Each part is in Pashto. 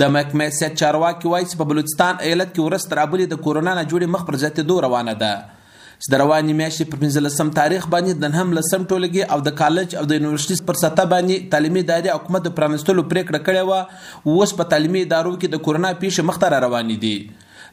د محکمې سیټ چارواکي وايي چې په بلوچستان ایالت کې ورځ تر بلې د کورونا ناجوړې مخ پر زیاتېدو روانه ده چې د روانې میاشتې په پنځلسم تاریخ باندې د نهم لسم ټولګي او د کالج او د یونیورسټي پر سطح باندې تعلیمي ادارې او حکومت د پرانستلو پرېکړه کړې وه اوس په تعلیمي ادارو کې د کورونا پیښې مخ ته را روانې دي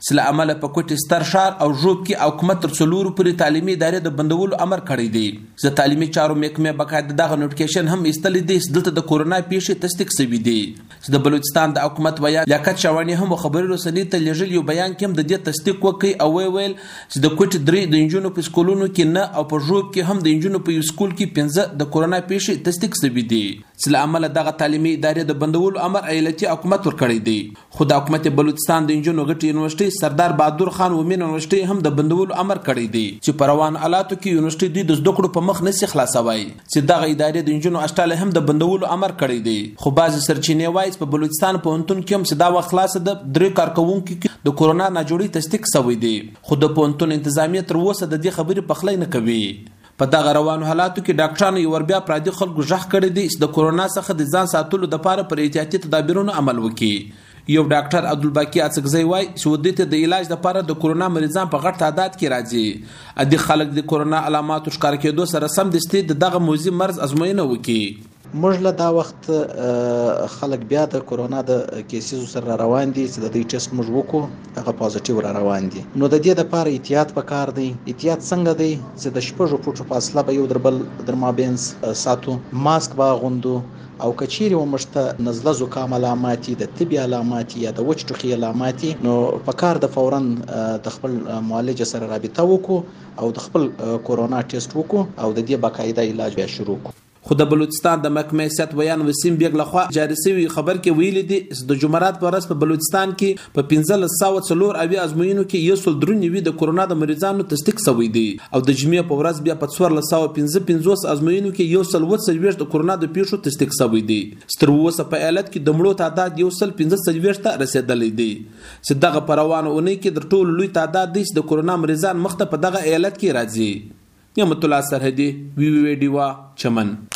چې له امله په کوټې ستر ښار او ژوب کې حکومت تر څلورو پورې تعلیمي ادارې د بندولو امر کړی دی د تعلیمي چارو محکمې باقاعده دغه نوټیکیشن هم ایستلی دی چې دلته د کورونا پیښې تصدیق شوي دي چې د بلوچستان د حکومت ویاند لیاقت شاواني هم خبري رسنۍ ته لیږل یو بیان کې هم د دې تصدیق وکړي او ویې ویل چې د کوټې درې د انجونو په سکولونو کې نه او په ژوب کې هم د انجونو په یو سکول کې پنځه د کورونا پیښې تصدیق شوي دي چې له امله دغه تعلیمي ادارې د بندولو امر ایالتي حکومت ورکړی دی خو دحکومت بلوچستان د نجونو غټې یونیورسټۍ سردار بهادر خان ومین یونیورسټۍ هم د بندولو امر کړی دی چې په روان حالاتو کې یونیورسټۍ دوی د زده کړو په مخ نسي خلاصوای چې دغه ادارې د نجونو هسټالۍ هم د بندولو امر کړی دی خو بعضې سرچینې وایي چې په بلوچستان پوهنتون کې هم چې دا وخت خلاصه ده درې کارکوونکو کې د کورونا ناجوړۍ تصدیق شوی دی خو د پوهنتون انتظامیه تر اوسه د دې خبرې پخلی نه کوي. په دغه روانو حالاتو کې ډاکټرانو یو ور بیا پرادي خلکو ږغ کړی دی چې د کورونا څخه د ځان ساتلو دپاره پر احتیاطي تدابیرونو عمل وکړي. یو ډاکټر عبدالباقي اڅکزی وایي چې ودې ته د علاج دپاره د کورونا مریضان په غټ تعداد کې راځي ادي خلک د کورونا علاماتو ښکاره کیدو سره سمدستي د دغه موذي مرض ازموینه وکړي. موږ له دا وخت خلک بیا د کورونا د کیسیزو سره را روان دي چې د دوی ټیسټ موږ وکړو هغه پازیټیو را روان دي نو د دې د پاره احتیاط پکار دی احتیاط څنګه دی چې د شپږو فوټو فاصله به یو دربل درمابینس ساتو ماسک به غوندو او کچيري ومشته نزله زکام علاماتي د طبي علاماتي یا د وچ ټوخي علاماتي نو په کار د فورا د خپل معالج سره رابطه وکړو او د خپل کورونا ټیسټ وکړو او د دې باقاعده علاج بیا شروع کړو خو د بلوچستان د محکمه سیاحت ویان وسیم بیګ لخوا جاري شوی خبر کې ویلي دي چې د جمعرات په ورځ په بلوچستان کې په 1504 ازموینو کې یو سل درو نوي د کورونا د مریضانو تصدیق شوی دی او د جمعې په ورځ بیا په 1455 ازموینو کې یو سل وڅلوېښت د کورونا د پیښو تصدیق شوی دی ستر اوسه په ایالت کې د مړو تعداد یو سل پنځه څلوېښت ته رسیدلی دی چې دغه په روانه اونۍ کې تر ټولو لوی تعداد دی چې د کورونا مریضان مخته په دغه ایالت کې راځي. نعمت الله سرحدي، وي وي وي ډیوه، چمن.